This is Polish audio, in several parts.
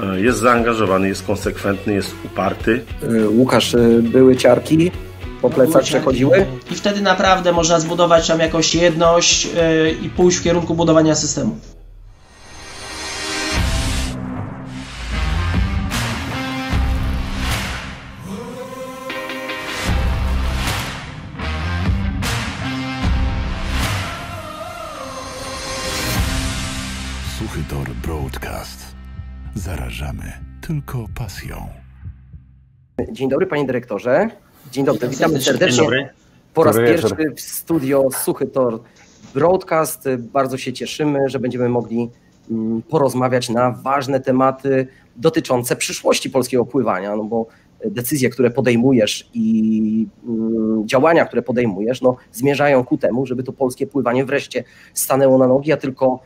E, jest zaangażowany, jest konsekwentny, jest uparty. E, Łukasz, e, były ciarki po plecach przechodziły? I wtedy naprawdę można zbudować tam jakąś jedność i pójść w kierunku budowania systemu. Pasją. Dzień dobry, panie dyrektorze. Dzień dobry, witamy serdecznie. Dobry. Po raz dobry pierwszy w studio Suchy Tor Broadcast. Bardzo się cieszymy, że będziemy mogli mm, porozmawiać na ważne tematy dotyczące przyszłości polskiego pływania, no bo decyzje, które podejmujesz i mm, działania, które podejmujesz, no, zmierzają ku temu, żeby to polskie pływanie wreszcie stanęło na nogi, a tylko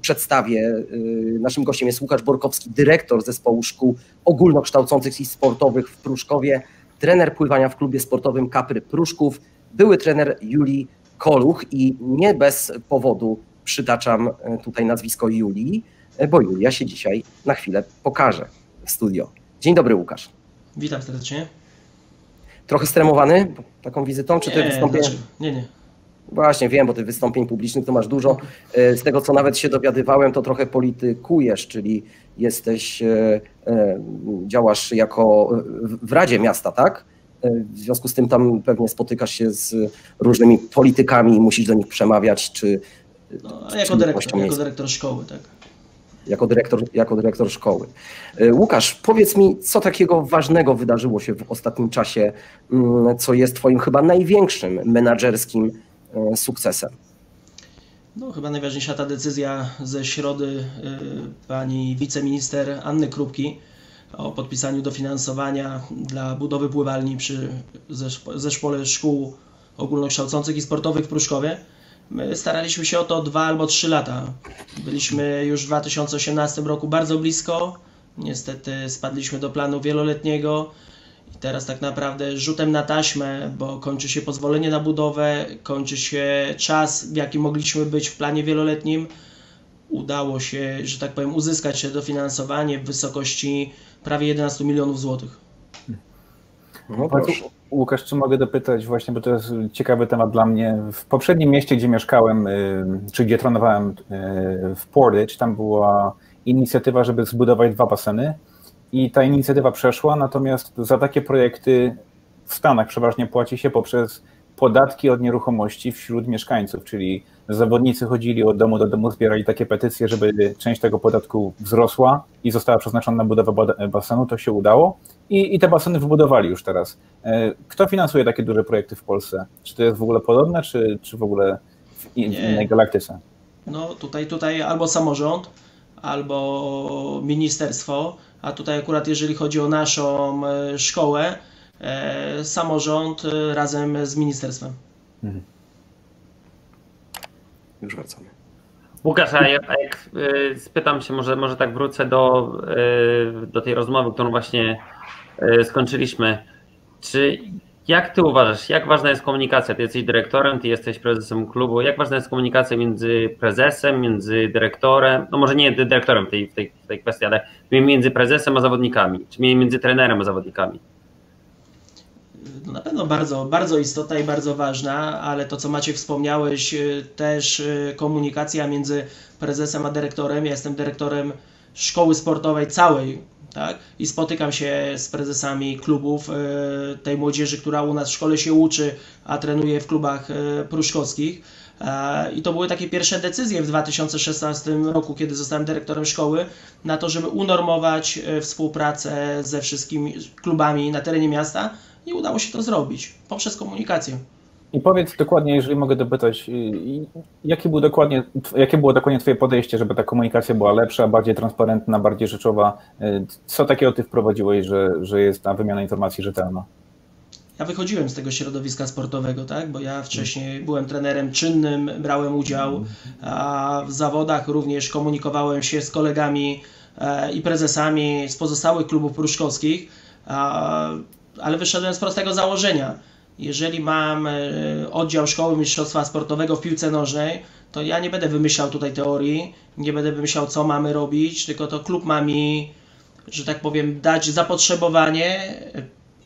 przedstawię. Y, naszym gościem jest Łukasz Borkowski, dyrektor zespołu szkół ogólnokształcących i sportowych w Pruszkowie, trener pływania w klubie sportowym Kapry Pruszków, były trener Julii Koluch i nie bez powodu przytaczam e, tutaj nazwisko Julii, e, bo Julia się dzisiaj na chwilę pokaże w studio. Dzień dobry Łukasz. Witam serdecznie. Trochę stremowany taką wizytą, czy to wystąpienie? Znaczy, nie, nie. Właśnie wiem, bo tych wystąpień publicznych to masz dużo. E, z tego, co nawet się dowiadywałem, to trochę politykujesz, czyli jesteś, e, e, działasz jako w Radzie Miasta, tak? W związku z tym tam pewnie spotykasz się z różnymi politykami i musisz do nich przemawiać, czy... No, jako, dyrektor, jako dyrektor szkoły, tak. Jako dyrektor, jako dyrektor szkoły. Łukasz, powiedz mi, co takiego ważnego wydarzyło się w ostatnim czasie, mm, co jest Twoim chyba największym menadżerskim sukcesem. No, chyba najważniejsza ta decyzja ze środy e, pani wiceminister Anny Krupki o podpisaniu dofinansowania dla budowy pływalni przy zespole szkół ogólnokształcących i sportowych w Pruszkowie. My staraliśmy się o to dwa albo trzy lata. Byliśmy już w 2018 roku bardzo blisko. Niestety spadliśmy do planu wieloletniego. I teraz tak naprawdę rzutem na taśmę, bo kończy się pozwolenie na budowę, kończy się czas, w jaki mogliśmy być w planie wieloletnim. Udało się, że tak powiem, uzyskać dofinansowanie w wysokości prawie 11 milionów złotych. No Łukasz, czy mogę dopytać właśnie, bo to jest ciekawy temat dla mnie. W poprzednim mieście, gdzie mieszkałem, y, czy gdzie trenowałem y, w Portage, tam była inicjatywa, żeby zbudować dwa baseny i ta inicjatywa przeszła, natomiast za takie projekty w Stanach przeważnie płaci się poprzez podatki od nieruchomości wśród mieszkańców, czyli zawodnicy chodzili od domu do domu, zbierali takie petycje, żeby część tego podatku wzrosła i została przeznaczona na budowę basenu, to się udało i, i te baseny wybudowali już teraz. E, kto finansuje takie duże projekty w Polsce? Czy to jest w ogóle podobne, czy, czy w ogóle w, innej galaktyce? No tutaj, tutaj albo samorząd, albo ministerstwo, a tutaj akurat jeżeli chodzi o naszą e, szkołę, e, samorząd e, razem z ministerstwem. Mhm. Już wracamy. Łukasz, a jak, jak spytam się, może, może tak wrócę do, do tej rozmowy, którą właśnie skończyliśmy. Czy jak ty uważasz, jak ważna jest komunikacja? Ty jesteś dyrektorem, ty jesteś prezesem klubu. Jak ważna jest komunikacja między prezesem, między dyrektorem, no może nie dyrektorem w tej, tej, tej kwestii, ale między prezesem a zawodnikami, czy między trenerem a zawodnikami? Na pewno bardzo, bardzo istotna i bardzo ważna, ale to co Maciek wspomniałeś, y, też y, komunikacja między prezesem a dyrektorem. Ja jestem dyrektorem szkoły sportowej całej tak? I spotykam się z prezesami klubów e, tej młodzieży, która u nas w szkole się uczy, a trenuje w klubach e, pruszkowskich. E, I to były takie pierwsze decyzje w 2016 roku, kiedy zostałem dyrektorem szkoły, na to, żeby unormować współpracę ze wszystkimi klubami na terenie miasta i udało się to zrobić poprzez komunikację. I powiedz dokładnie, jeżeli mogę dopytać, jakie było dokładnie, jakie było dokładnie Twoje podejście, żeby ta komunikacja była lepsza, bardziej transparentna, bardziej rzeczowa? Co takiego Ty wprowadziłeś, że, że jest ta wymiana informacji rzetelna? Ja wychodziłem z tego środowiska sportowego, tak? bo ja wcześniej byłem trenerem czynnym, brałem udział w zawodach, również komunikowałem się z kolegami e, i prezesami z pozostałych klubów pruszkowskich, ale wyszedłem z prostego założenia – jeżeli mam e, oddział szkoły mistrzostwa sportowego w piłce nożnej, to ja nie będę wymyślał tutaj teorii, nie będę wymyślał, co mamy robić, tylko to klub ma mi że tak powiem, dać zapotrzebowanie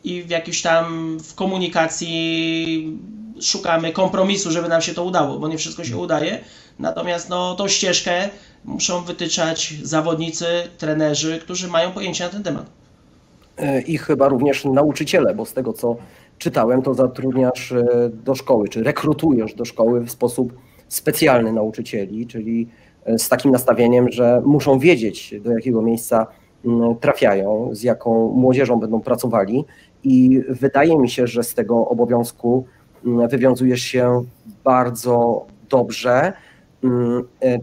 i w jakiś tam w komunikacji szukamy kompromisu, żeby nam się to udało, bo nie wszystko się udaje. Natomiast no, tą ścieżkę muszą wytyczać zawodnicy, trenerzy, którzy mają pojęcie na ten temat. E, I chyba również nauczyciele, bo z tego co czytałem, to zatrudniasz e, do szkoły, czy rekrutujesz do szkoły w sposób specjalny nauczycieli, czyli e, z takim nastawieniem, że muszą wiedzieć, do jakiego miejsca trafiają, z jaką młodzieżą będą pracowali. I wydaje mi się, że z tego obowiązku wywiązujesz się bardzo dobrze.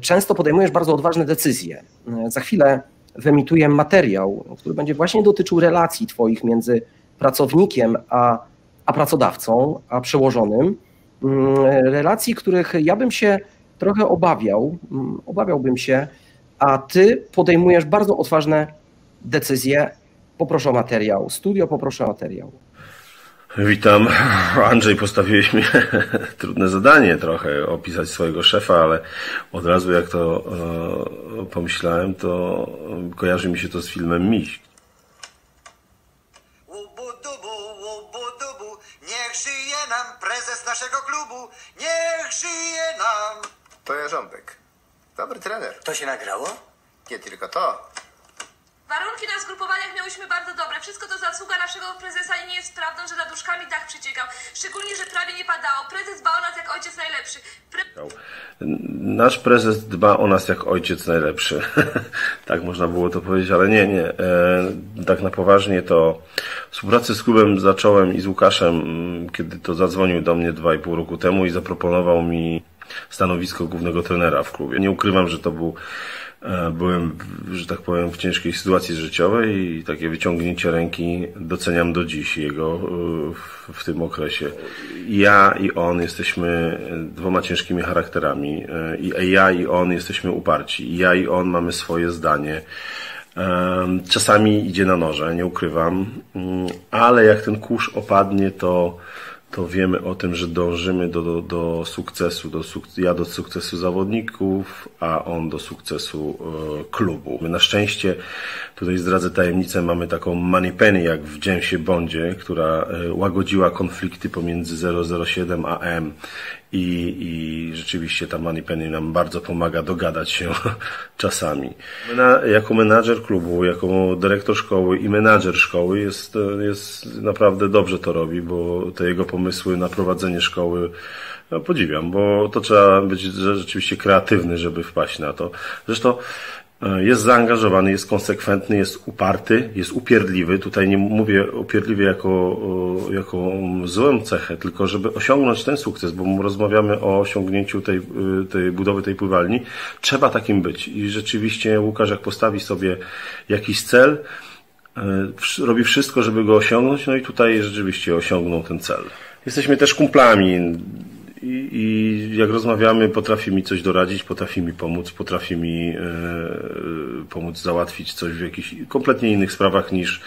Często podejmujesz bardzo odważne decyzje. Za chwilę wyemituję materiał, który będzie właśnie dotyczył relacji Twoich między pracownikiem a, a pracodawcą, a przełożonym. Mm, relacji, których ja bym się trochę obawiał, mm, obawiałbym się, a Ty podejmujesz bardzo odważne decyzje. Poproszę o materiał. Studio, poproszę o materiał. Witam. Andrzej, postawiłeś mi trudne zadanie trochę opisać swojego szefa, ale od razu jak to e, pomyślałem, to kojarzy mi się to z filmem Miś. Łubu-dubu, łubu-dubu, niech żyje nam prezes naszego klubu, niech żyje nam. To Jarząbek. Dobry trener. To się nagrało? Nie tylko to. Warunki na zgrupowaniach miałyśmy bardzo dobre. Wszystko to zasługa naszego prezesa i nie jest prawdą, że nad duszkami dach przyciekał. Szczególnie, że prawie nie padało. Prezes dba o nas jak ojciec najlepszy. Pre... Nasz prezes dba o nas jak ojciec najlepszy. tak można było to powiedzieć, ale nie, nie. E, tak na poważnie to współpracę z klubem zacząłem i z Łukaszem, kiedy to zadzwonił do mnie dwa i pół roku temu i zaproponował mi stanowisko głównego trenera w klubie. Nie ukrywam, że to był byłem, że tak powiem, w ciężkiej sytuacji życiowej i takie wyciągnięcie ręki doceniam do dziś jego e, w, tym okresie. Ja i on jesteśmy dwoma ciężkimi charakterami. E, I ja i on jesteśmy uparci. Ja i on mamy swoje zdanie. Czasami idzie na noże, nie ukrywam, mm, ale jak ten kurz opadnie, to to wiemy o tym, że dążymy do, do, do sukcesu, do suk ja do sukcesu zawodników, a on do sukcesu e, klubu. My na szczęście, tutaj zdradzę tajemnicę, mamy taką Money Penny jak w Jamesie Bondzie, która e, łagodziła konflikty pomiędzy 007 a M i, i rzeczywiście ta Money Penny nam bardzo pomaga dogadać się czasami. jako menadżer klubu, jako dyrektor szkoły i menadżer szkoły jest, jest naprawdę dobrze to robi, bo te jego pomysły na prowadzenie szkoły no, podziwiam, bo to trzeba być rzeczywiście kreatywny, żeby wpaść na to. Zresztą jest zaangażowany, jest konsekwentny, jest uparty, jest upierdliwy. Tutaj nie mówię upierdliwie jako, jako złą cechę, tylko żeby osiągnąć ten sukces, bo rozmawiamy o osiągnięciu tej, y, tej budowy tej pływalni, trzeba takim być. I rzeczywiście Łukasz, jak postawi sobie jakiś cel, e, robi wszystko, żeby go osiągnąć, no i tutaj rzeczywiście osiągnął ten cel. Jesteśmy też kumplami. I, jak rozmawiamy, potrafi mi coś doradzić, potrafi mi pomóc, potrafi mi e, pomóc załatwić coś w jakichś kompletnie innych sprawach niż,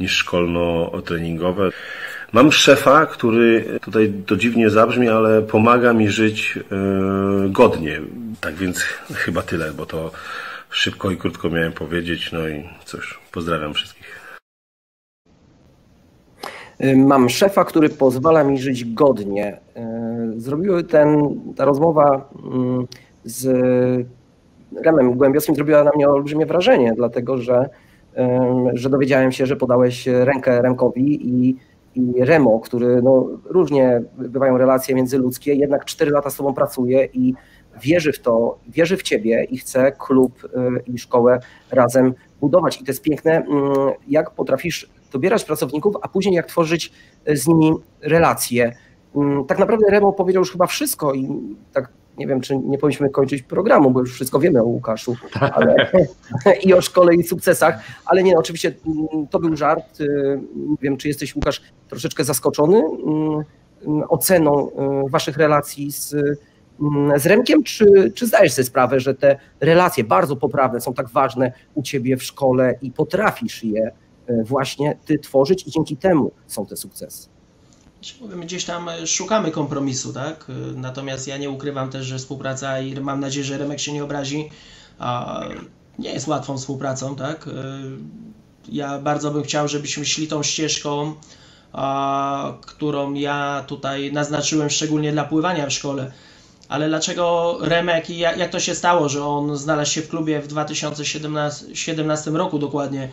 niż szkolno-treningowe. Mam szefa, który tutaj to dziwnie zabrzmi, ale pomaga mi żyć e, godnie. Tak więc chyba tyle, bo to szybko i krótko miałem powiedzieć. No i cóż, pozdrawiam wszystkich. Mam szefa, który pozwala mi żyć godnie. Zrobiły ten, ta rozmowa mm, z Remem Głębiowskim zrobiła na mnie olbrzymie wrażenie, dlatego że, że dowiedziałem się, że podałeś rękę Remkowi i, i Remo, który no, różnie bywają relacje międzyludzkie, jednak cztery lata z tobą pracuje i wierzy w to, wierzy w ciebie i chce klub y, i szkołę razem budować. I to jest piękne, mm, jak potrafisz dobierać pracowników, a później jak tworzyć z nimi relacje. Mm, tak naprawdę Remo powiedział już chyba wszystko i tak nie wiem, czy nie powinniśmy kończyć programu, bo już wszystko wiemy o Łukaszu ale, i o szkole i sukcesach, ale nie, no, oczywiście mm, to był żart. Y, nie wiem, czy jesteś, Łukasz, troszeczkę zaskoczony oceną y, waszych relacji z Mm, z Remkiem, czy, czy zdajesz sobie sprawę, że te relacje bardzo poprawne są tak ważne u ciebie w szkole i potrafisz je e, właśnie ty tworzyć i dzięki temu są te sukcesy? My gdzieś tam e, szukamy kompromisu, tak? E, natomiast ja nie ukrywam też, że współpraca i mam nadzieję, że Remek się nie obrazi, nie jest łatwą współpracą, tak? ja bardzo bym chciał, żebyśmy szli tą ścieżką, którą ja tutaj naznaczyłem szczególnie dla pływania w szkole. Ale dlaczego Remek i jak to się stało, że on znalazł się w klubie w 2017 roku dokładnie?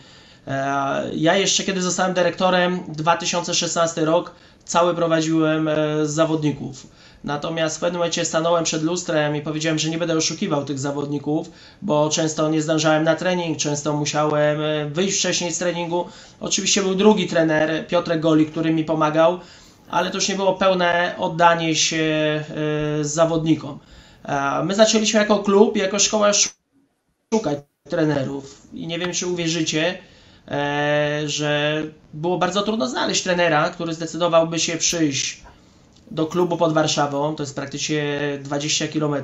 E, ja jeszcze kiedy zostałem dyrektorem, 2016 rok, cały prowadziłem e, zawodników. Natomiast w pewnym momencie stanąłem przed lustrem i powiedziałem, że nie będę oszukiwał tych zawodników, bo często nie zdążałem na trening, często musiałem e, wyjść wcześniej z treningu. Oczywiście był drugi trener, Piotrek Goli, który mi pomagał, ale to już nie było pełne oddanie się zawodnikom. My zaczęliśmy jako klub, jako szkoła szukać trenerów i nie wiem, czy uwierzycie, że było bardzo trudno znaleźć trenera, który zdecydowałby się przyjść do klubu pod Warszawą, to jest praktycznie 20 km.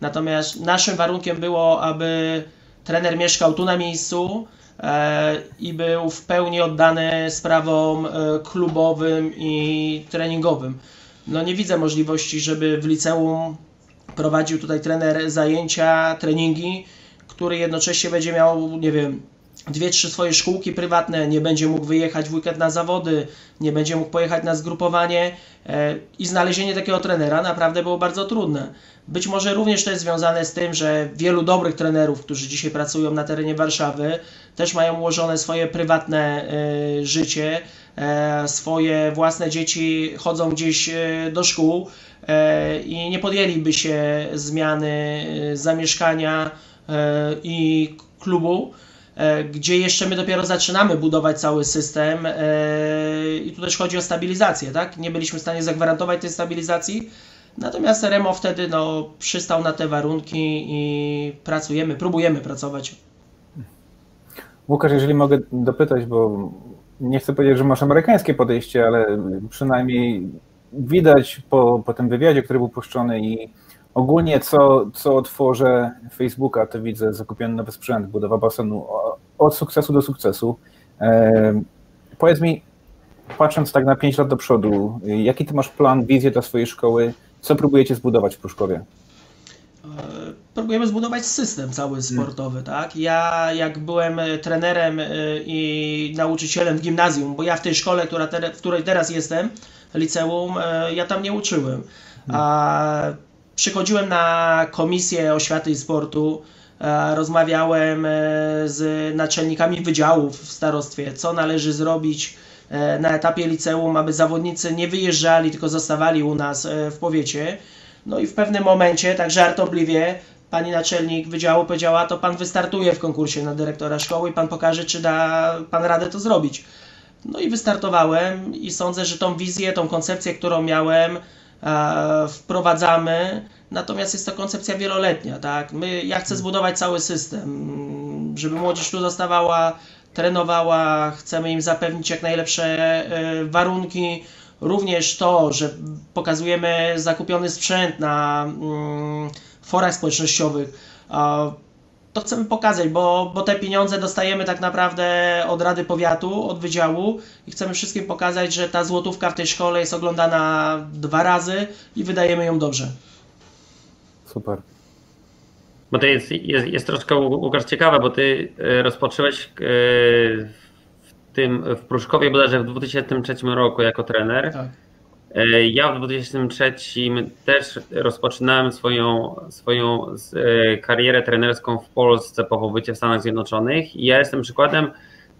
Natomiast naszym warunkiem było, aby trener mieszkał tu na miejscu e, i był w pełni oddany sprawom e, klubowym i treningowym. No nie widzę możliwości, żeby w liceum prowadził tutaj trener zajęcia, treningi, który jednocześnie będzie miał, nie wiem, dwie, trzy swoje szkółki prywatne, nie będzie mógł wyjechać w weekend na zawody, nie będzie mógł pojechać na zgrupowanie e, i znalezienie takiego trenera naprawdę było bardzo trudne. Być może również to jest związane z tym, że wielu dobrych trenerów, którzy dzisiaj pracują na terenie Warszawy, też mają ułożone swoje prywatne e, życie, e, swoje własne dzieci chodzą gdzieś do szkół i nie podjęliby się zmiany zamieszkania i klubu. E, gdzie jeszcze my dopiero zaczynamy budować cały system e, i tu też chodzi o stabilizację, tak? Nie byliśmy w stanie zagwarantować tej stabilizacji, natomiast Remo wtedy no, przystał na te warunki i pracujemy, próbujemy pracować. Łukasz, jeżeli mogę dopytać, bo nie chcę powiedzieć, że masz amerykańskie podejście, ale przynajmniej widać po, po tym wywiadzie, który był puszczony i Ogólnie co, co otworzę Facebooka, to widzę zakupiony nowy sprzęt, budowa basenu od sukcesu do sukcesu. E, powiedz mi, patrząc tak na 5 lat do przodu, jaki ty masz plan, wizję dla swojej szkoły? Co próbujecie zbudować w Pruszkowie? E, próbujemy zbudować system cały hmm. sportowy, tak? Ja jak byłem trenerem e, i nauczycielem w gimnazjum, bo ja w tej szkole, która w której teraz jestem, liceum, ja tam nie uczyłem. Hmm. A przychodziłem na komisję oświaty i sportu, e, rozmawiałem e, z naczelnikami wydziałów w starostwie, co należy zrobić e, na etapie liceum, aby zawodnicy nie wyjeżdżali, tylko zostawali u nas w powiecie. No i w pewnym momencie, tak żartobliwie, pani naczelnik wydziału powiedziała, to pan wystartuje w konkursie na dyrektora szkoły i pan pokaże, czy da pan radę to zrobić. No i wystartowałem i sądzę, że tą wizję, tą koncepcję, którą miałem, wprowadzamy, natomiast jest to koncepcja wieloletnia, tak? My, ja chcę zbudować cały system, żeby młodzież tu zostawała, trenowała, chcemy im zapewnić jak najlepsze e, warunki, również to, że pokazujemy zakupiony sprzęt na mm, forach społecznościowych, to chcemy pokazać, bo, bo te pieniądze dostajemy tak naprawdę od Rady Powiatu, od Wydziału i chcemy wszystkim pokazać, że ta złotówka w tej szkole jest oglądana dwa razy i wydajemy ją dobrze. Super. Bo to jest, jest, jest troszkę, Łukasz, ciekawe, bo ty e, rozpocząłeś e, w tym, w Pruszkowie bodajże w 2003 roku jako trener. Tak. E, ja w 2003 też rozpoczynałem swoją, swoją e, karierę trenerską w Polsce po pobycie w Stanach Zjednoczonych i ja jestem przykładem,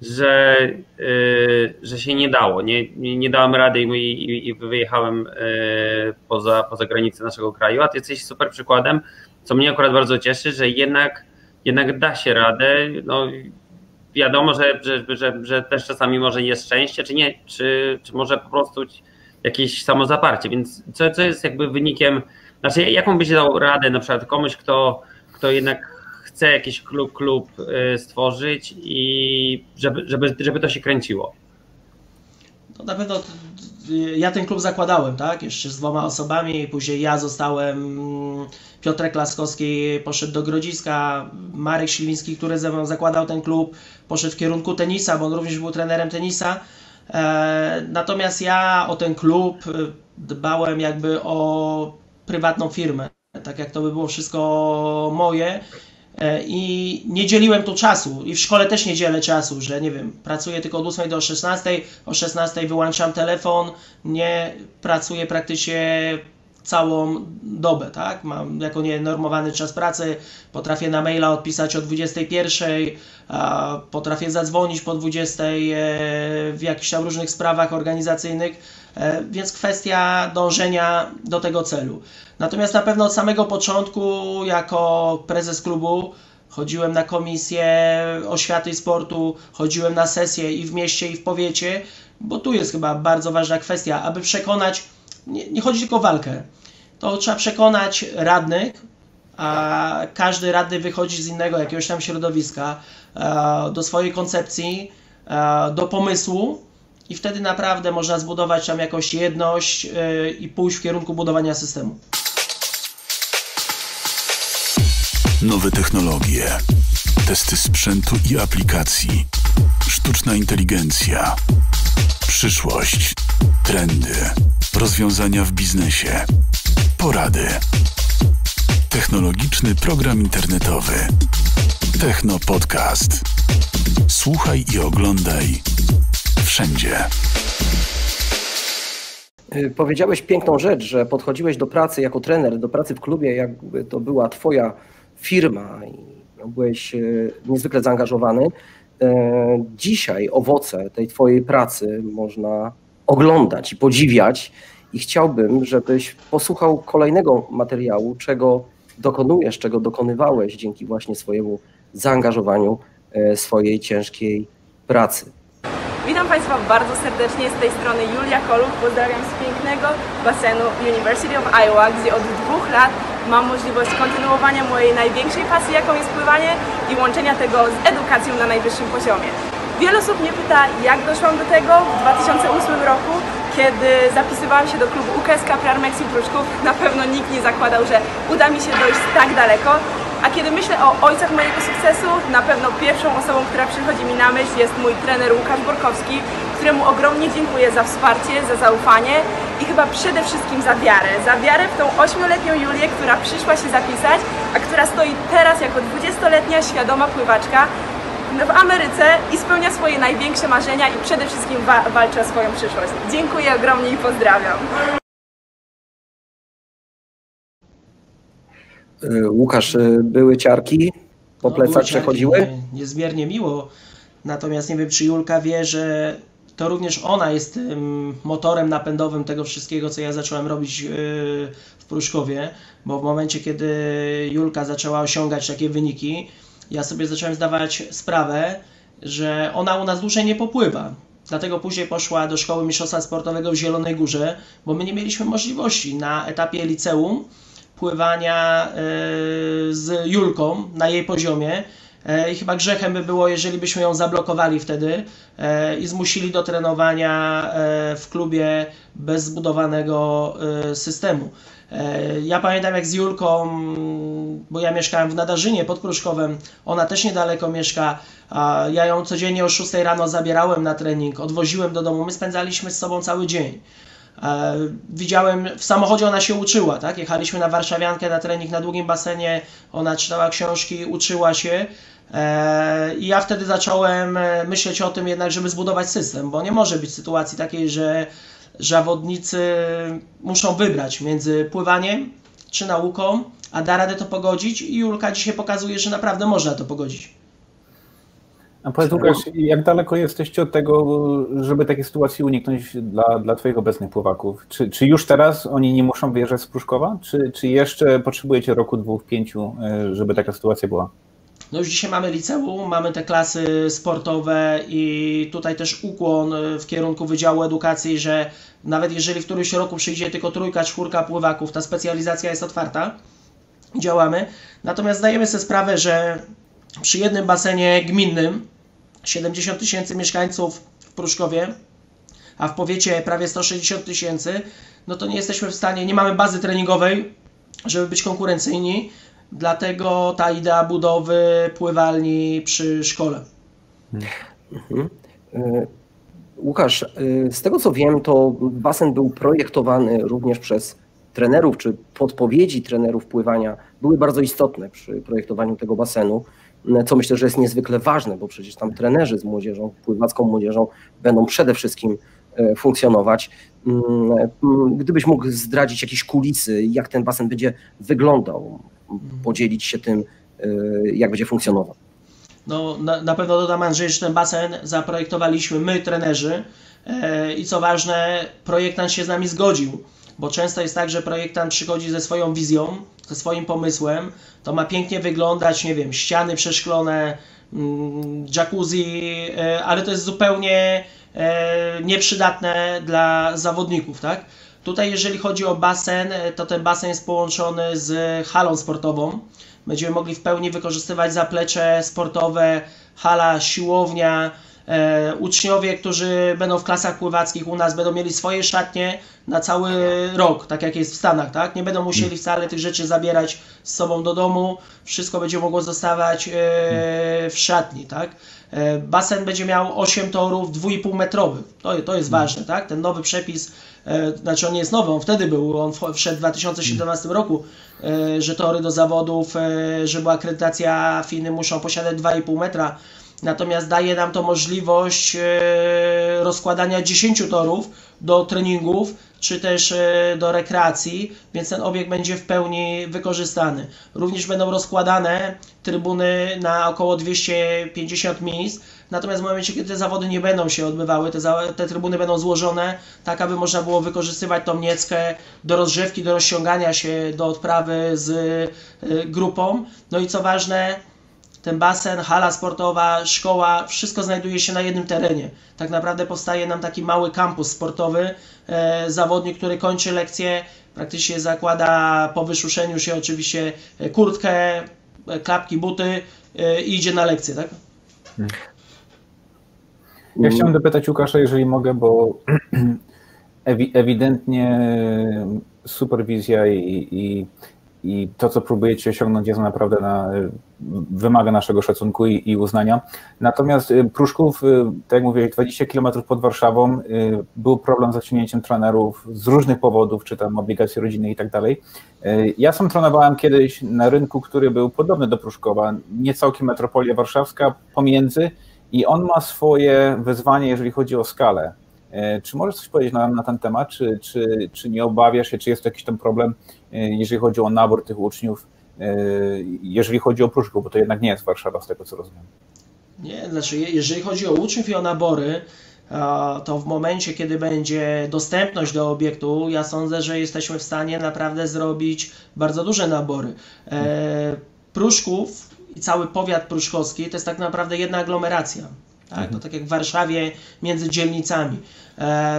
że, e, że się nie dało. Nie, nie dałem rady i, i wyjechałem poza, poza granice naszego kraju, a ty jesteś super przykładem, co mnie akurat bardzo cieszy, że jednak, jednak da się radę. No, wiadomo, że, że, że, że też czasami może jest szczęście, czy nie, czy, czy może po prostu jakieś samozaparcie, więc co, co jest jakby wynikiem, znaczy jaką byś dał radę na przykład komuś, kto, kto jednak chce jakiś klub, klub y, stworzyć i żeby, żeby, żeby to się kręciło? No na pewno ja ten klub zakładałem, tak? Jeszcze z dwoma osobami, później ja zostałem, Piotrek Laskowski poszedł do Grodziska, Marek Śliwiński, który ze mną zakładał ten klub, poszedł w kierunku tenisa, bo on również był trenerem tenisa. E, natomiast ja o ten klub e, dbałem jakby o prywatną firmę, tak jak to by było wszystko moje. E, I nie dzieliłem tu czasu, i w szkole też nie dzielę czasu, że nie wiem, pracuję tylko od 8 do 16, o 16 wyłączam telefon, nie pracuję praktycznie całą dobę, tak? Mam jako nienormowany czas pracy, potrafię na maila odpisać o 21, a potrafię zadzwonić po 20 e, w jakichś tam różnych sprawach organizacyjnych, e, więc kwestia dążenia do tego celu. Natomiast na pewno od samego początku, jako prezes klubu, chodziłem na komisję oświaty i sportu, chodziłem na sesje i w mieście, i w powiecie, bo tu jest chyba bardzo ważna kwestia, aby przekonać, nie, nie chodzi tylko o walkę, to trzeba przekonać radnych, a każdy radny wychodzi z innego jakiegoś tam środowiska, e, do swojej koncepcji, e, do pomysłu i wtedy naprawdę można zbudować tam jakąś jedność e, i pójść w kierunku budowania systemu. Nowe technologie, testy sprzętu i aplikacji, sztuczna inteligencja, przyszłość, trendy, rozwiązania w biznesie, porady. Technologiczny program internetowy. Techno Podcast. Słuchaj i oglądaj wszędzie. Y, powiedziałeś piękną rzecz, że podchodziłeś do pracy jako trener, do pracy w klubie, jakby to była Twoja firma i byłeś y, niezwykle zaangażowany. Y, dzisiaj owoce tej Twojej pracy można oglądać i podziwiać. I chciałbym, żebyś posłuchał kolejnego materiału, czego dokonujesz, czego dokonywałeś dzięki właśnie swojemu zaangażowaniu, e, swojej ciężkiej pracy. Witam Państwa bardzo serdecznie, z tej strony Julia Koluk. Pozdrawiam z pięknego basenu University of Iowa, gdzie od dwóch lat mam możliwość kontynuowania mojej największej pasji, jaką jest pływanie i łączenia tego z edukacją na najwyższym poziomie. Wiele osób mnie pyta, jak doszłam do tego w 2008 roku, kiedy zapisywałam się do klubu UKS Kaprar Mexi Pruszków. Na pewno nikt nie zakładał, że uda mi się dojść tak daleko. A kiedy myślę o ojcach mojego sukcesu, na pewno pierwszą osobą, która przychodzi mi na myśl jest mój trener Łukasz Borkowski, któremu ogromnie dziękuję za wsparcie, za zaufanie i chyba przede wszystkim za wiarę. Za wiarę w tą ośmioletnią Julię, która przyszła się zapisać, a która stoi teraz jako 20-letnia świadoma pływaczka w Ameryce i spełnia swoje największe marzenia i przede wszystkim wa walczy o swoją przyszłość. Dziękuję ogromnie i pozdrawiam. Y, Łukasz, y, były ciarki po no, plecach przechodziły? Niezmiernie miło. Natomiast nie wiem, czy Julka wie, że to również ona jest tym motorem napędowym tego wszystkiego, co ja zacząłem robić y, w Pruszkowie, bo w momencie, kiedy Julka zaczęła osiągać takie wyniki, ja sobie zacząłem zdawać sprawę, że ona u nas dłużej nie popływa. Dlatego później poszła do szkoły mistrzostwa sportowego w Zielonej Górze, bo my nie mieliśmy możliwości na etapie liceum pływania e, z Julką na jej poziomie. E, I chyba grzechem by było, jeżeli byśmy ją zablokowali wtedy e, i zmusili do trenowania w klubie bez zbudowanego systemu. E, ja pamiętam jak z Julką, bo ja mieszkałem w Nadarzynie pod Pruszkowem, ona też niedaleko mieszka, ja ją codziennie o 6 rano zabierałem na trening, odwoziłem do domu, my spędzaliśmy z sobą cały dzień. E, widziałem, w samochodzie ona się uczyła, tak? Jechaliśmy na Warszawiankę na trening na długim basenie, ona czytała książki, uczyła się. E, I ja wtedy zacząłem myśleć o tym jednak, żeby zbudować system, bo nie może być sytuacji takiej, że zawodnicy muszą wybrać między pływaniem czy nauką, a da radę to pogodzić i Julka dzisiaj pokazuje, że naprawdę można to pogodzić. A powiedz Łukasz, jak daleko jesteście od tego, żeby takiej sytuacji uniknąć dla, dla Twoich obecnych pływaków? Czy, czy już teraz oni nie muszą wyjeżdżać z Pruszkowa? Czy, czy jeszcze potrzebujecie roku, dwóch, pięciu, e, żeby taka sytuacja była? No już dzisiaj mamy liceum, mamy te klasy sportowe i tutaj też ukłon w kierunku Wydziału Edukacji, że nawet jeżeli w którymś roku przyjdzie tylko trójka, czwórka pływaków, ta specjalizacja jest otwarta, działamy. Natomiast zdajemy sobie sprawę, że przy jednym basenie gminnym 70 tysięcy mieszkańców w Pruszkowie, a w powiecie prawie 160 tysięcy, no to nie jesteśmy w stanie, nie mamy bazy treningowej, żeby być konkurencyjni Dlatego ta idea budowy pływalni przy szkole. Mhm. E, Łukasz, e, z tego co wiem, to basen był projektowany również przez trenerów czy podpowiedzi trenerów pływania były bardzo istotne przy projektowaniu tego basenu, co myślę, że jest niezwykle ważne, bo przecież tam trenerzy z młodzieżą, pływacką młodzieżą będą przede wszystkim e, funkcjonować. Mm, mm, gdybyś mógł zdradzić jakieś kulisy, jak ten basen będzie wyglądał, podzielić się tym, e, jak będzie funkcjonował. No, na, na pewno dodam Andrzej, że ten basen zaprojektowaliśmy my, trenerzy e, i co ważne, projektant się z nami zgodził, bo często jest tak, że projektant przychodzi ze swoją wizją, ze swoim pomysłem, to ma pięknie wyglądać, nie wiem, ściany przeszklone, mm, jacuzzi, e, ale to jest zupełnie e, nieprzydatne dla zawodników, tak? Tutaj jeżeli chodzi o basen, to ten basen jest połączony z halą sportową, Będziemy mogli w pełni wykorzystywać zaplecze sportowe, hala, siłownia. E, uczniowie, którzy będą w klasach pływackich u nas, będą mieli swoje szatnie na cały rok, tak jak jest w Stanach, tak? Nie będą musieli wcale tych rzeczy zabierać z sobą do domu. Wszystko będzie mogło zostawać e, w szatni, tak? E, basen będzie miał 8 torów 2,5 metrowych. To, to jest ważne, tak? Ten nowy przepis, znaczy on nie jest nowy, on wtedy był, on wszedł w 2017 roku, że tory do zawodów, że była akredytacja FINY muszą posiadać 2,5 metra. Natomiast daje nam to możliwość rozkładania 10 torów do treningów, czy też do rekreacji, więc ten obiekt będzie w pełni wykorzystany. Również będą rozkładane trybuny na około 250 miejsc, natomiast w momencie, kiedy te zawody nie będą się odbywały, te, te trybuny będą złożone tak, aby można było wykorzystywać tą nieckę do rozgrzewki, do rozciągania się, do odprawy z y, grupą. No i co ważne, ten basen, hala sportowa, szkoła, wszystko znajduje się na jednym terenie. Tak naprawdę powstaje nam taki mały kampus sportowy. E, zawodnik, który kończy lekcję, praktycznie zakłada po wyszuszeniu się oczywiście e, kurtkę, e, klapki, buty i idzie na lekcję, tak? Ja chciałem dopytać Łukasza, jeżeli mogę, bo ewidentnie superwizja i, i i to, co próbujecie osiągnąć, jest naprawdę na, wymaga naszego szacunku i, i, uznania. Natomiast y, Pruszków, y, tak jak mówię, 20 km pod Warszawą, y, był problem z zaciągnięciem trenerów z różnych powodów, czy tam obligacji rodziny i tak dalej. Ja sam trenowałem kiedyś na rynku, który był podobny do Pruszkowa, nie całkiem metropolia warszawska, pomiędzy i on ma swoje wyzwanie, jeżeli chodzi o skalę. Czy możesz coś powiedzieć na, na ten temat? Czy, czy, czy nie obawiasz się, czy jest to jakiś ten problem E, jeżeli chodzi o nabór tych uczniów, e, jeżeli chodzi o Pruszków, bo to jednak nie jest Warszawa, z tego co rozumiem. Nie, znaczy jeżeli chodzi o uczniów i o nabory, to w momencie, kiedy będzie dostępność do obiektu, ja sądzę, że jesteśmy w stanie naprawdę zrobić bardzo duże nabory. E, Pruszków i cały powiat pruszkowski to jest tak naprawdę jedna aglomeracja. Tak? Mhm. tak jak w Warszawie między dzielnicami.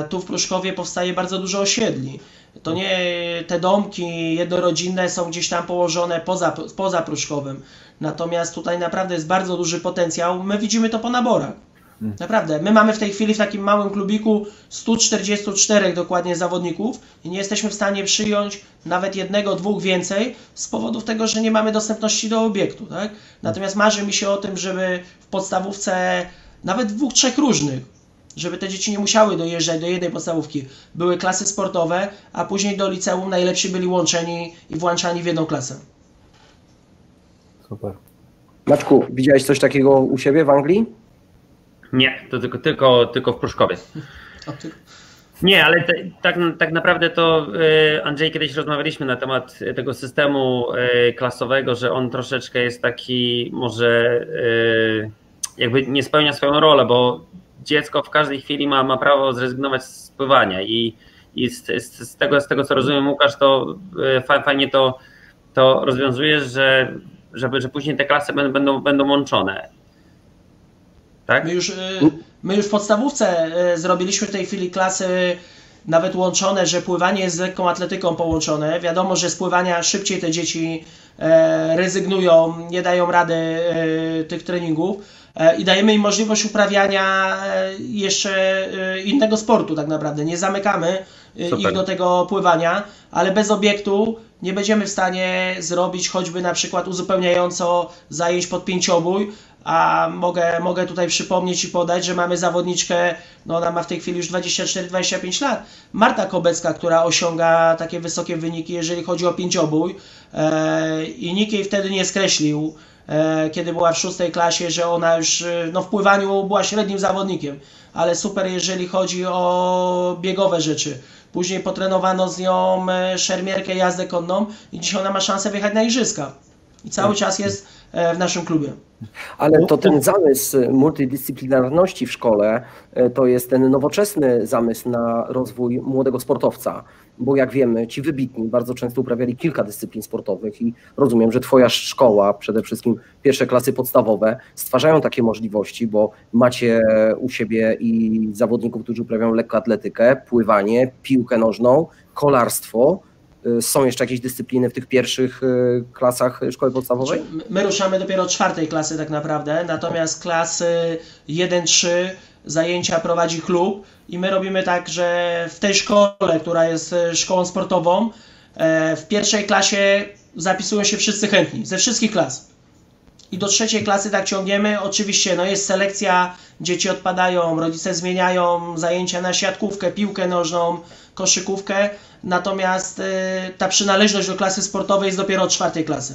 Tu w Pruszkowie powstaje bardzo dużo osiedli. To nie te domki jednorodzinne są gdzieś tam położone poza, poza Pruszkowem. Natomiast tutaj naprawdę jest bardzo duży potencjał. My widzimy to po naborach. Hmm. Naprawdę. My mamy w tej chwili w takim małym klubiku 144 dokładnie zawodników i nie jesteśmy w stanie przyjąć nawet jednego, dwóch więcej z powodów tego, że nie mamy dostępności do obiektu. Tak? Natomiast marzy mi się o tym, żeby w podstawówce nawet dwóch, trzech różnych żeby te dzieci nie musiały dojeżdżać do jednej podstawówki. Były klasy sportowe, a później do liceum najlepsi byli łączeni i włączani w jedną klasę. Super. Maczku, widziałeś coś takiego u siebie w Anglii? Nie, to tylko, tylko, tylko w Pruszkowie. Nie, ale te, tak, tak naprawdę to y, Andrzej kiedyś rozmawialiśmy na temat tego systemu y, klasowego, że on troszeczkę jest taki może y, jakby nie spełnia swoją rolę, bo dziecko w każdej chwili ma, ma prawo zrezygnować z pływania i, i z, z, z, tego, z tego co rozumiem Łukasz, to e, fajnie to, to rozwiązujesz, że, żeby, że później te klasy będą, będą łączone. Tak? My już, e, my już w podstawówce e, zrobiliśmy w tej chwili klasy nawet łączone, że pływanie jest z lekką atletyką połączone. Wiadomo, że z pływania szybciej te dzieci rezygnują, nie dają rady tych treningów i dajemy im możliwość uprawiania e, jeszcze e, innego sportu tak naprawdę. Nie zamykamy Super. ich do tego pływania, ale bez obiektu nie będziemy w stanie zrobić choćby na przykład uzupełniająco zajęć pod pięciobój, a mogę, mogę tutaj przypomnieć i podać, że mamy zawodniczkę, no ona ma w tej chwili już 24-25 lat, Marta Kobecka, która osiąga takie wysokie wyniki, jeżeli chodzi o pięciobój e, i nikt jej wtedy nie skreślił, e, kiedy była w szóstej klasie, że ona już no, w pływaniu była średnim zawodnikiem, ale super jeżeli chodzi o biegowe rzeczy. Później potrenowano z nią szermierkę jazdę konną i dzisiaj ona ma szansę wyjechać na igrzyska. I cały czas jest w naszym klubie. Ale to ten zamysł multidyscyplinarności w szkole e, to jest ten nowoczesny zamysł na rozwój młodego sportowca, bo jak wiemy, ci wybitni bardzo często uprawiali kilka dyscyplin sportowych i rozumiem, że Twoja szkoła, przede wszystkim pierwsze klasy podstawowe, stwarzają takie możliwości, bo macie u siebie i zawodników, którzy uprawiają lekkoatletykę, pływanie, piłkę nożną, kolarstwo są jeszcze jakieś dyscypliny w tych pierwszych y, klasach szkoły podstawowej? My ruszamy dopiero od czwartej klasy tak naprawdę, natomiast klasy 1-3 zajęcia prowadzi klub i my robimy tak, że w tej szkole, która jest y, szkołą sportową, e, w pierwszej klasie zapisują się wszyscy chętni, ze wszystkich klas. I do trzeciej klasy tak ciągniemy. Oczywiście no jest selekcja, dzieci odpadają, rodzice zmieniają zajęcia na siatkówkę, piłkę nożną, koszykówkę, natomiast y, ta przynależność do klasy sportowej jest dopiero od czwartej klasy.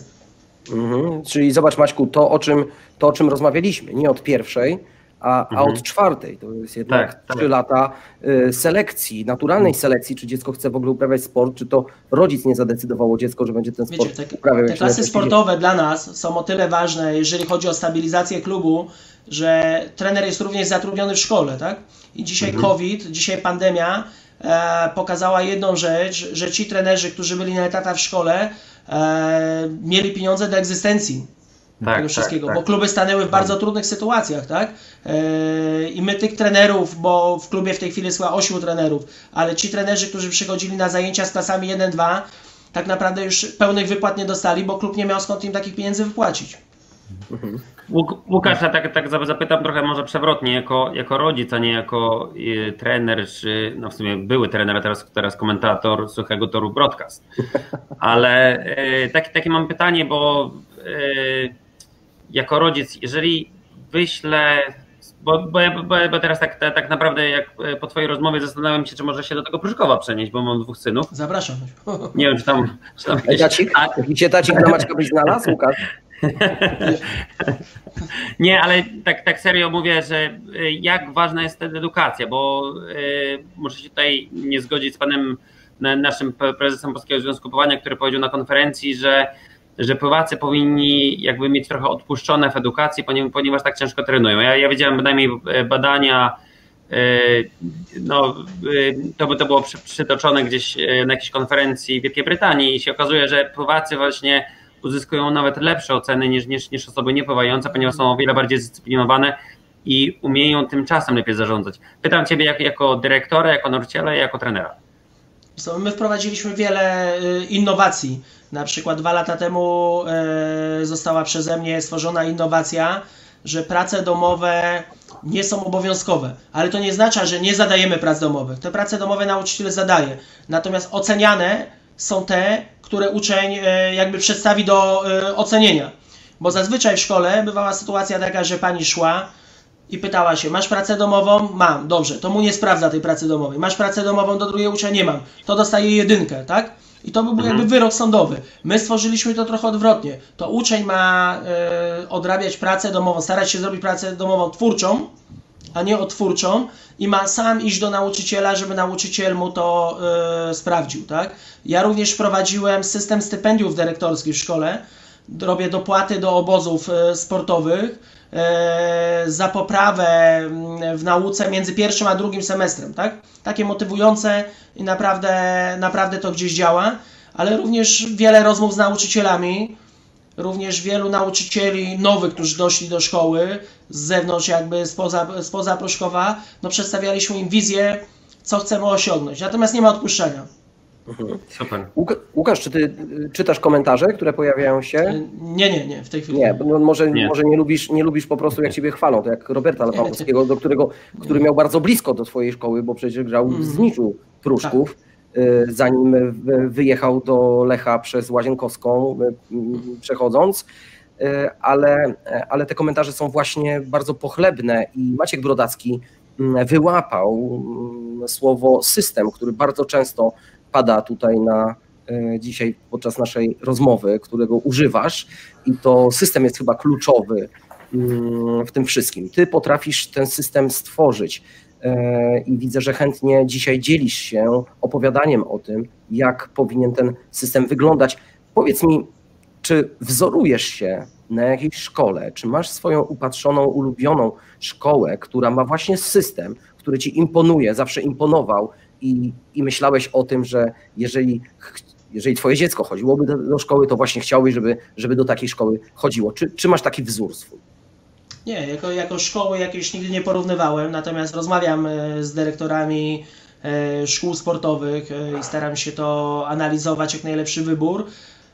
Mhm. Czyli zobacz Maćku, to o, czym, to o czym rozmawialiśmy, nie od pierwszej, a, mhm. a od czwartej. To jest jednak tak, trzy tak. lata y, selekcji, naturalnej mhm. selekcji, czy dziecko chce w ogóle uprawiać sport, czy to rodzic nie zadecydowało dziecko, że będzie ten sport Wiecie, te, uprawiał. Te klasy sportowe dla nas są o tyle ważne, jeżeli chodzi o stabilizację klubu, że trener jest również zatrudniony w szkole, tak? I dzisiaj mhm. COVID, dzisiaj pandemia e, pokazała jedną rzecz, że ci trenerzy, którzy byli na etatach w szkole, e, mieli pieniądze do egzystencji tak, tego tak, wszystkiego, tak, tak. bo kluby stanęły w bardzo trudnych sytuacjach, tak? E, I my tych trenerów, bo w klubie w tej chwili jest chyba 8 trenerów, ale ci trenerzy, którzy przychodzili na zajęcia z klasami 1-2, tak naprawdę już pełnych wypłat nie dostali, bo klub nie miał skąd im takich pieniędzy wypłacić. Mhm. Łukasz, ja tak, tak zapytam trochę może przewrotnie, jako, jako rodzic, a nie jako y, trener, czy no w sumie były trener, a teraz, teraz komentator Suchego Toru Broadcast. Ale y, takie, takie mam pytanie, bo y, jako rodzic, jeżeli wyślę, bo, bo, bo, bo teraz tak, tak naprawdę jak e, po twojej rozmowie zastanawiam się, czy może się do tego Pruszkowa przenieść, bo mam dwóch synów. Zapraszam. Nie wiem, czy tam... Czy tam gdzieś... Tacik? Gdzie tacik dla Maćka byś znalazł, Łukasz? Nie, ale tak, tak serio mówię, że e, jak ważna jest ta edukacja, bo y, muszę się tutaj nie zgodzić z panem naszym prezesem Polskiego Związku Powania, który powiedział na konferencji, że że pływacy powinni jakby mieć trochę odpuszczone w edukacji, ponieważ tak ciężko trenują. Ja, ja widziałem bynajmniej e, badania, e, no, e, to by to było przytoczone gdzieś na jakiejś konferencji w Wielkiej Brytanii i się okazuje, że pływacy właśnie uzyskują nawet lepsze oceny niż, niż, niż osoby niepływające, ponieważ są o wiele bardziej zdyscyplinowane i umieją tym czasem lepiej zarządzać. Pytam Ciebie jak, jako dyrektora, jako nauczyciela i jako trenera. My wprowadziliśmy wiele innowacji na przykład dwa lata temu e, została przeze mnie stworzona innowacja, że prace domowe nie są obowiązkowe, ale to nie znaczy, że nie zadajemy prac domowych. Te prace domowe nauczyciel zadaje, natomiast oceniane są te, które uczeń e, jakby przedstawi do e, ocenienia. Bo zazwyczaj w szkole bywała sytuacja taka, że pani szła i pytała się, masz pracę domową? Mam, dobrze, to mu nie sprawdza tej pracy domowej. Masz pracę domową do drugiej ucznia? Nie mam. To dostaje jedynkę, tak? I to by był mhm. jakby wyrok sądowy. My stworzyliśmy to trochę odwrotnie. To uczeń ma e, odrabiać pracę domową, starać się zrobić pracę domową twórczą, a nie odtwórczą i ma sam iść do nauczyciela, żeby nauczyciel mu to e, sprawdził. Tak? Ja również wprowadziłem system stypendiów dyrektorskich w szkole. Robię dopłaty do obozów e, sportowych za poprawę mm, w nauce między pierwszym a drugim semestrem, tak? Takie motywujące i naprawdę, naprawdę to gdzieś działa, ale również wiele rozmów z nauczycielami, również wielu nauczycieli nowych, którzy doszli do szkoły z zewnątrz, jakby spoza, spoza Pruszkowa, no przedstawialiśmy im wizję, co chcemy osiągnąć. Natomiast nie ma odpuszczenia. Mhm. Super. Łukasz, czy ty y, czytasz komentarze, które pojawiają się? Y, nie, nie, nie, w tej chwili. Nie, no może, nie. może nie, lubisz, nie lubisz po prostu jak ciebie chwalą, to jak Roberta Lewandowskiego, do którego, który miał bardzo blisko do swojej szkoły, bo przecież grał w mhm. Zniczu Pruszków, tak. Y, zanim wyjechał do Lecha przez Łazienkowską przechodząc. ale, ale te komentarze są właśnie bardzo pochlebne i Maciek Brodacki mm, wyłapał mm, słowo system, który bardzo często pada tutaj na dzisiaj podczas naszej rozmowy, którego używasz i to system jest chyba kluczowy mm, w tym wszystkim. Ty potrafisz ten system stworzyć. E, i widzę, że chętnie dzisiaj dzielisz się opowiadaniem o tym, jak powinien ten system wyglądać. Powiedz mi, czy wzorujesz się na jakiejś szkole, czy masz swoją upatrzoną, ulubioną szkołę, która ma właśnie system, który ci imponuje, zawsze imponował i, i myślałeś o tym, że jeżeli, jeżeli twoje dziecko chodziłoby do, do szkoły, to właśnie chciałbyś, żeby, żeby do takiej szkoły chodziło. Czy, czy masz taki wzór swój? Nie, jako, jako szkoły jakieś nigdy nie porównywałem, natomiast rozmawiam e, z dyrektorami e, szkół sportowych e, i staram się to analizować jak najlepszy wybór.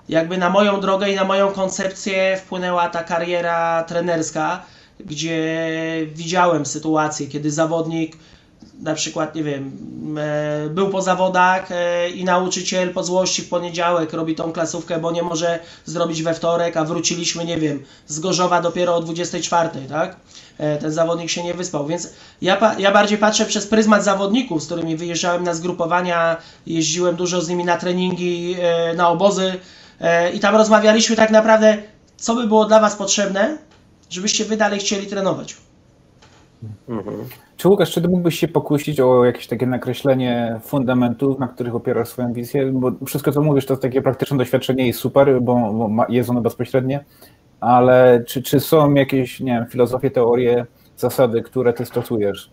Jakby na moją drogę i na moją koncepcję wpłynęła ta kariera trenerska, gdzie widziałem sytuację, kiedy zawodnik na przykład, nie wiem, e, był po zawodach e, i nauczyciel po złości w poniedziałek robi tą klasówkę, bo nie może zrobić we wtorek, a wróciliśmy, nie wiem, z Gorzowa dopiero o 24, tak? E, ten zawodnik się nie wyspał, więc ja, ja bardziej patrzę przez pryzmat zawodników, z którymi wyjeżdżałem na zgrupowania, jeździłem dużo z nimi na treningi, na obozy i tam rozmawialiśmy tak naprawdę, co by było dla Was potrzebne, żebyście Wy dalej chcieli trenować. Mhm. Czy Łukasz, czy ty mógłbyś się pokusić o jakieś takie nakreślenie fundamentów, na których opierasz swoją wizję? Bo wszystko, co mówisz, to jest takie praktyczne doświadczenie i super, bo, bo jest ono bezpośrednie, ale czy, czy są jakieś, nie wiem, filozofie, teorie, zasady, które ty stosujesz?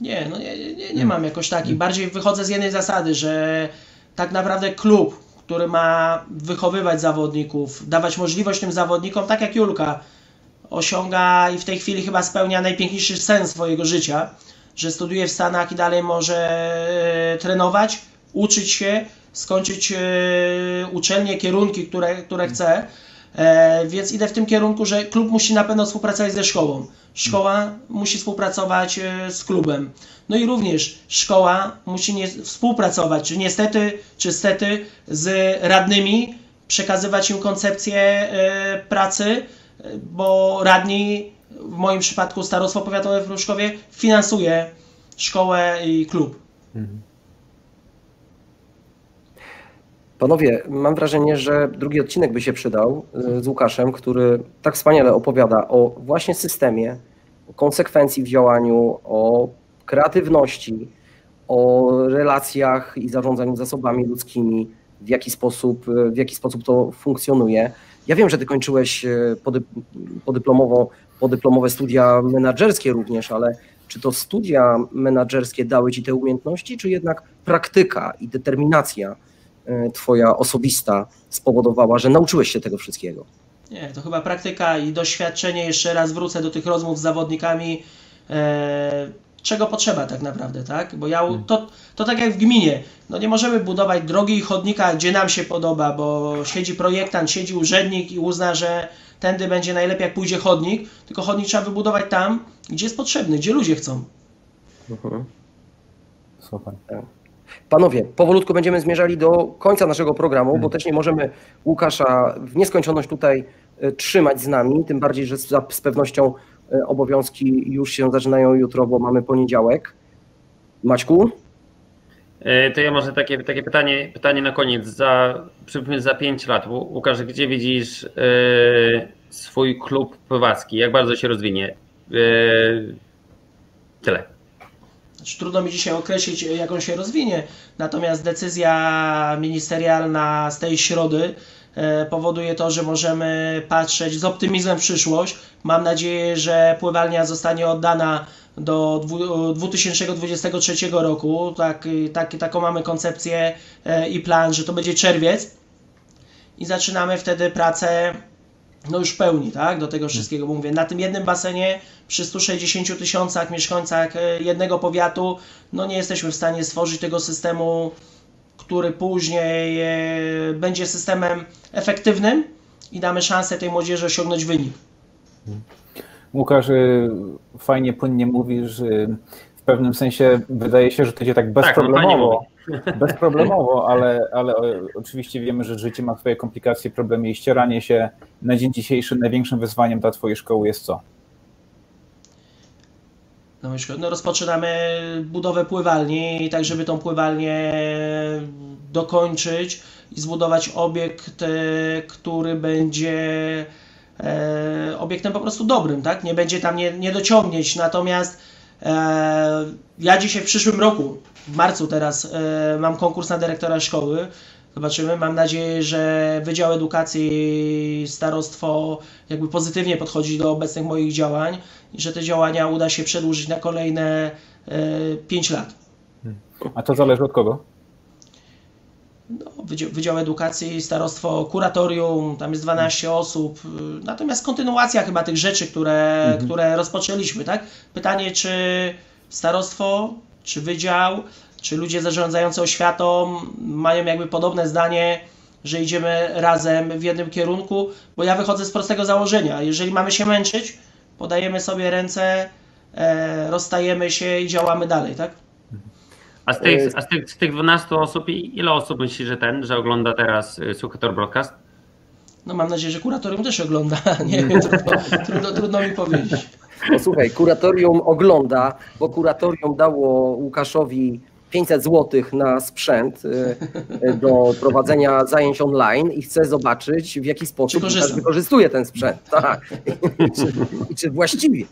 Nie, no nie, nie, nie mam jakoś takich. Bardziej wychodzę z jednej zasady, że tak naprawdę klub, który ma wychowywać zawodników, dawać możliwość tym zawodnikom, tak jak Julka, osiąga i w tej chwili chyba spełnia najpiękniejszy sen swojego życia, że studiuje w Stanach i dalej może e, trenować, uczyć się, skończyć e, uczelnie, kierunki, które, które chce. E, więc idę w tym kierunku, że klub musi na pewno współpracować ze szkołą. Szkoła musi współpracować z klubem. No i również szkoła musi nie, współpracować, czy niestety, czy stety, z radnymi, przekazywać im koncepcję pracy, bo radni, w moim przypadku Starostwo Powiatowe w Pruszkowie, finansuje szkołę i klub. Panowie, mam wrażenie, że drugi odcinek by się przydał e, z Łukaszem, który tak wspaniale opowiada o właśnie systemie, o konsekwencji w działaniu, o kreatywności, o relacjach i zarządzaniu zasobami ludzkimi, w jaki sposób, e, w jaki sposób to funkcjonuje. Ja wiem, że ty kończyłeś e, podyplomowo, podyplomowe studia menedżerskie również, ale czy to studia menedżerskie dały ci te umiejętności, czy jednak praktyka i determinacja e, twoja osobista spowodowała, że nauczyłeś się tego wszystkiego? Nie, to chyba praktyka i doświadczenie. Jeszcze raz wrócę do tych rozmów z zawodnikami. Czego potrzeba tak naprawdę, tak? Bo ja, hmm. to, to tak jak w gminie, no nie możemy budować drogi i chodnika, gdzie nam się podoba, bo siedzi projektant, siedzi urzędnik i uzna, że tędy będzie najlepiej, jak pójdzie chodnik, tylko chodnik trzeba wybudować tam, gdzie jest potrzebny, gdzie ludzie chcą. Mhm. Super. Tak. Panowie, powolutku będziemy zmierzali do końca naszego programu, bo hmm. też nie możemy Łukasza w nieskończoność tutaj e, trzymać z nami, tym bardziej, że z, pewnością obowiązki już się zaczynają jutro, bo mamy poniedziałek. Maćku? E, to ja może takie, takie pytanie, pytanie na koniec. Za, za 5 lat, Łukasz, gdzie widzisz e, swój klub pływacki? Jak bardzo się rozwinie? tyle. Znaczy, trudno mi dzisiaj określić, jak on się rozwinie, natomiast decyzja ministerialna z tej środy E, powoduje to, że możemy patrzeć z optymizmem w przyszłość. Mam nadzieję, że pływalnia zostanie oddana do 2023 roku. Tak, tak, taką mamy koncepcję e, i plan, że to będzie czerwiec. I zaczynamy wtedy pracę no już w pełni, tak, do tego wszystkiego mówię. Na tym jednym basenie przy 160 tysiącach mieszkańcach e, jednego powiatu, no nie jesteśmy w stanie stworzyć tego systemu który później e, będzie systemem efektywnym i damy szansę tej młodzieży osiągnąć wynik. Łukasz, fajnie, płynnie mówisz. pewnym sensie wydaje się, że to idzie tak, tak no bezproblemowo, tak, bezproblemowo, ale, ale oczywiście wiemy, że życie ma swoje komplikacje, problemy i ścieranie się. Na dzień dzisiejszy największym wyzwaniem dla Twojej szkoły jest co? No, rozpoczynamy budowę pływalni, tak żeby tą pływalnię dokończyć i zbudować obiekt, e, który będzie e, obiektem po prostu dobrym, tak? Nie będzie tam nie, niedociągnięć, natomiast e, ja dzisiaj w przyszłym roku, w marcu teraz, mam konkurs na dyrektora szkoły. Zobaczymy. Mam nadzieję, że Wydział Edukacji Starostwo jakby pozytywnie podchodzi do obecnych moich działań i że te działania uda się przedłużyć na kolejne 5 lat. A to zależy od kogo? no, Wydział, Wydział Edukacji, Starostwo, Kuratorium, tam jest 12 osób. Natomiast kontynuacja chyba tych rzeczy, które, mhm. które rozpoczęliśmy, tak? Pytanie, czy starostwo, czy wydział, czy ludzie zarządzający oświatą mają jakby podobne zdanie, że idziemy razem w jednym kierunku, bo ja wychodzę z prostego założenia. Jeżeli mamy się męczyć, podajemy sobie ręce, e, rozstajemy się i działamy dalej, tak? A z tych, a z tych, z tych 12 osób, ile osób myśli, że ten, że ogląda teraz y, Suchetor Broadcast? No mam nadzieję, że kuratorium też ogląda. Nie wiem, trudno, trudno, trudno mi powiedzieć. No słuchaj, kuratorium ogląda, bo kuratorium dało Łukaszowi 500 zł na sprzęt y, y, do prowadzenia zajęć online i chce zobaczyć, w jaki sposób wykorzystuje ten sprzęt. Tak. I czy, I czy właściwie.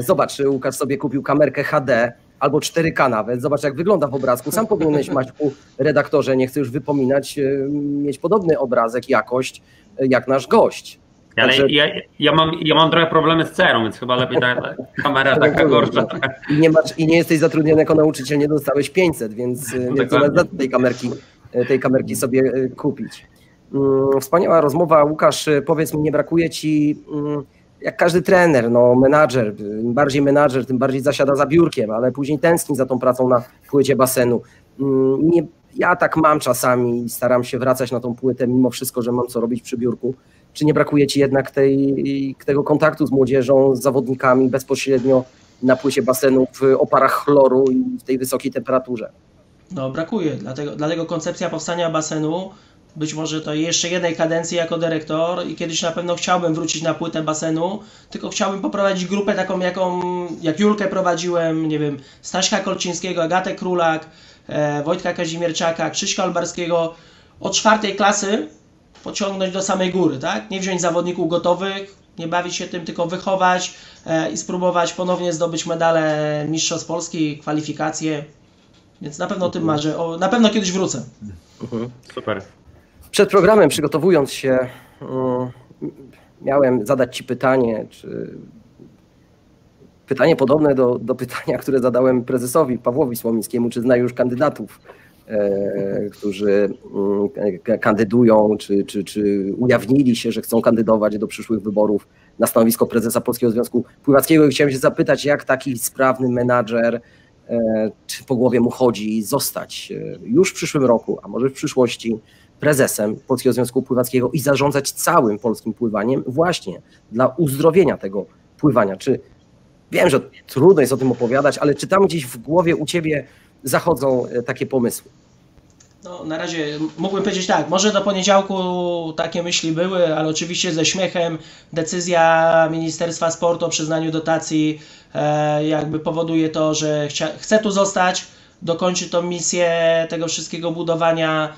Zobacz, Łukasz sobie kupił kamerkę HD albo 4K nawet. Zobacz, jak wygląda w obrazku. Sam powinieneś, Maćku, redaktorze, nie chcę już wypominać, e, mieć podobny obrazek, jakość, e, jak nasz gość. Ale Także... ja, ja, mam, ja mam trochę problemy z cerą, więc chyba lepiej ta, ta kamera taka gorsza. I nie, masz, I nie jesteś zatrudniony jako nauczyciel, nie dostałeś 500, więc, e, więc zamiast tej kamerki, tej kamerki sobie kupić. Mm, wspaniała rozmowa. Łukasz, powiedz mi, nie brakuje ci mm, jak każdy trener, no menadżer, im bardziej menadżer, tym bardziej zasiada za biurkiem, ale później tęskni za tą pracą na płycie basenu. Mm, nie, ja tak mam czasami i staram się wracać na tą płytę, mimo wszystko, że mam co robić przy biurku. Czy nie brakuje Ci jednak tej, tego kontaktu z młodzieżą, z zawodnikami bezpośrednio na płycie basenu w oparach chloru i w tej wysokiej temperaturze? No brakuje, dlatego, dlatego koncepcja powstania basenu być może to jeszcze jednej kadencji jako dyrektor i kiedyś na pewno chciałbym wrócić na płytę basenu, tylko chciałbym poprowadzić grupę taką, jaką, jak Julkę prowadziłem, nie wiem, Staśka Kolczyńskiego, Agatę Królak, e, Wojtka Kazimierczaka, Krzyśka Albarskiego, od czwartej klasy pociągnąć do samej góry, tak? Nie wziąć zawodników gotowych, nie bawić się tym, tylko wychować e, i spróbować ponownie zdobyć medale Mistrzostw Polski, kwalifikacje. Więc na pewno o tym marzę. O, na pewno kiedyś wrócę. Mhm. Super. Przed programem, przygotowując się, miałem zadać Ci pytanie, czy pytanie podobne do, do pytania, które zadałem prezesowi Pawłowi Słomińskiemu, czy zna już kandydatów, którzy mm, kandydują, czy, czy, czy ujawnili się, że chcą kandydować do przyszłych wyborów na stanowisko prezesa Polskiego Związku Pływackiego. I chciałem się zapytać, jak taki sprawny menadżer, e, czy po głowie mu chodzi zostać e, już w przyszłym roku, a może w przyszłości prezesem Polskiego Związku Pływackiego i zarządzać całym polskim pływaniem właśnie dla uzdrowienia tego pływania. Czy wiem, że trudno jest o tym opowiadać, ale czy tam gdzieś w głowie u ciebie zachodzą e, takie pomysły? No, na razie mógłbym powiedzieć tak, może do poniedziałku takie myśli były, ale oczywiście ze śmiechem decyzja Ministerstwa Sportu o przyznaniu dotacji e, jakby powoduje to, że chcia, chcę tu zostać, dokończyć tą misję tego wszystkiego budowania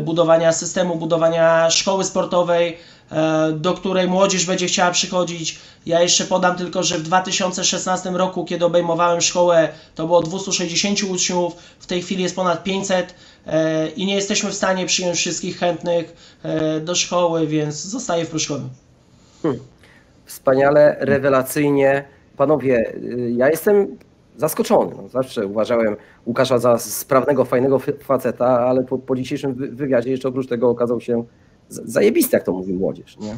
budowania systemu, budowania szkoły sportowej, e, do której młodzież będzie chciała przychodzić. Ja jeszcze podam tylko, że w 2016 roku, kiedy obejmowałem szkołę, to było 260 uczniów, w tej chwili jest ponad 500 e, i nie jesteśmy w stanie przyjąć wszystkich chętnych do szkoły, więc zostaję w Pruszkowie. Hmm. Wspaniale, rewelacyjnie. Panowie, y, ja jestem zaskoczony. No, zawsze uważałem Łukasza za sprawnego, fajnego faceta, ale po, po dzisiejszym wywiadzie jeszcze oprócz tego okazał się zajebisty, jak to mówi młodzież. Nie?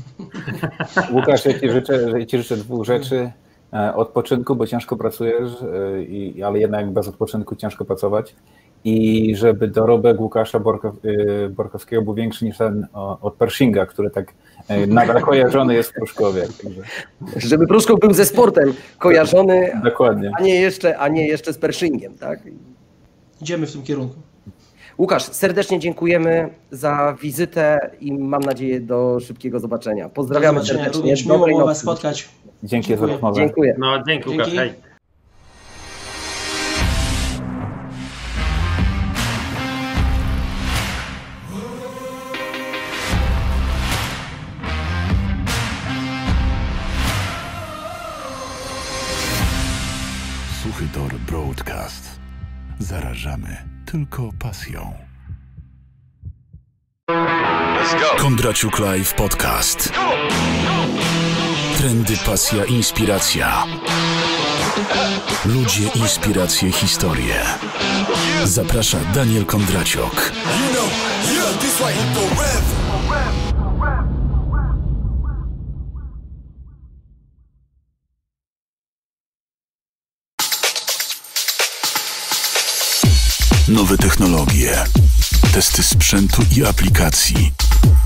Łukasz, ja ci, życzę, ja ci życzę dwóch rzeczy. E, odpoczynku, bo ciężko pracujesz, e, i, ale jednak bez odpoczynku ciężko pracować. i żeby dorobek Łukasza y, Borkowskiego był większy niż ten od Pershinga, który tak nadal kojarzony jest w Pruszkowie. Także. Żeby Pruszkow był ze sportem kojarzony, Dokładnie. A, nie jeszcze, a nie jeszcze z Pershingiem. Tak? Idziemy w tym kierunku. Łukasz, serdecznie dziękujemy za wizytę i mam nadzieję do szybkiego zobaczenia. Pozdrawiamy do zobaczenia. serdecznie. Również miło było Was spotkać. Dzięki Dziękuję. za rozmowę. Dziękuję. No, dzięki, Łukasz. Dzięki. Suchytor Broadcast. Zarażamy tylko pasją. Kondraciuk Live Podcast. Trendy, pasja, inspiracja. Ludzie, inspiracje, historie. Zaprasza Daniel Kondraciok. Nowe technologie, testy sprzętu i aplikacji,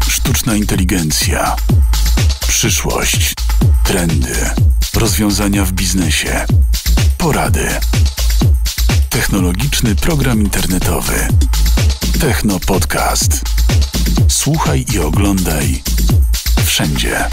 sztuczna inteligencja, przyszłość, trendy, rozwiązania w biznesie, porady. Technologiczny program internetowy. Techno Podcast. Słuchaj i oglądaj wszędzie.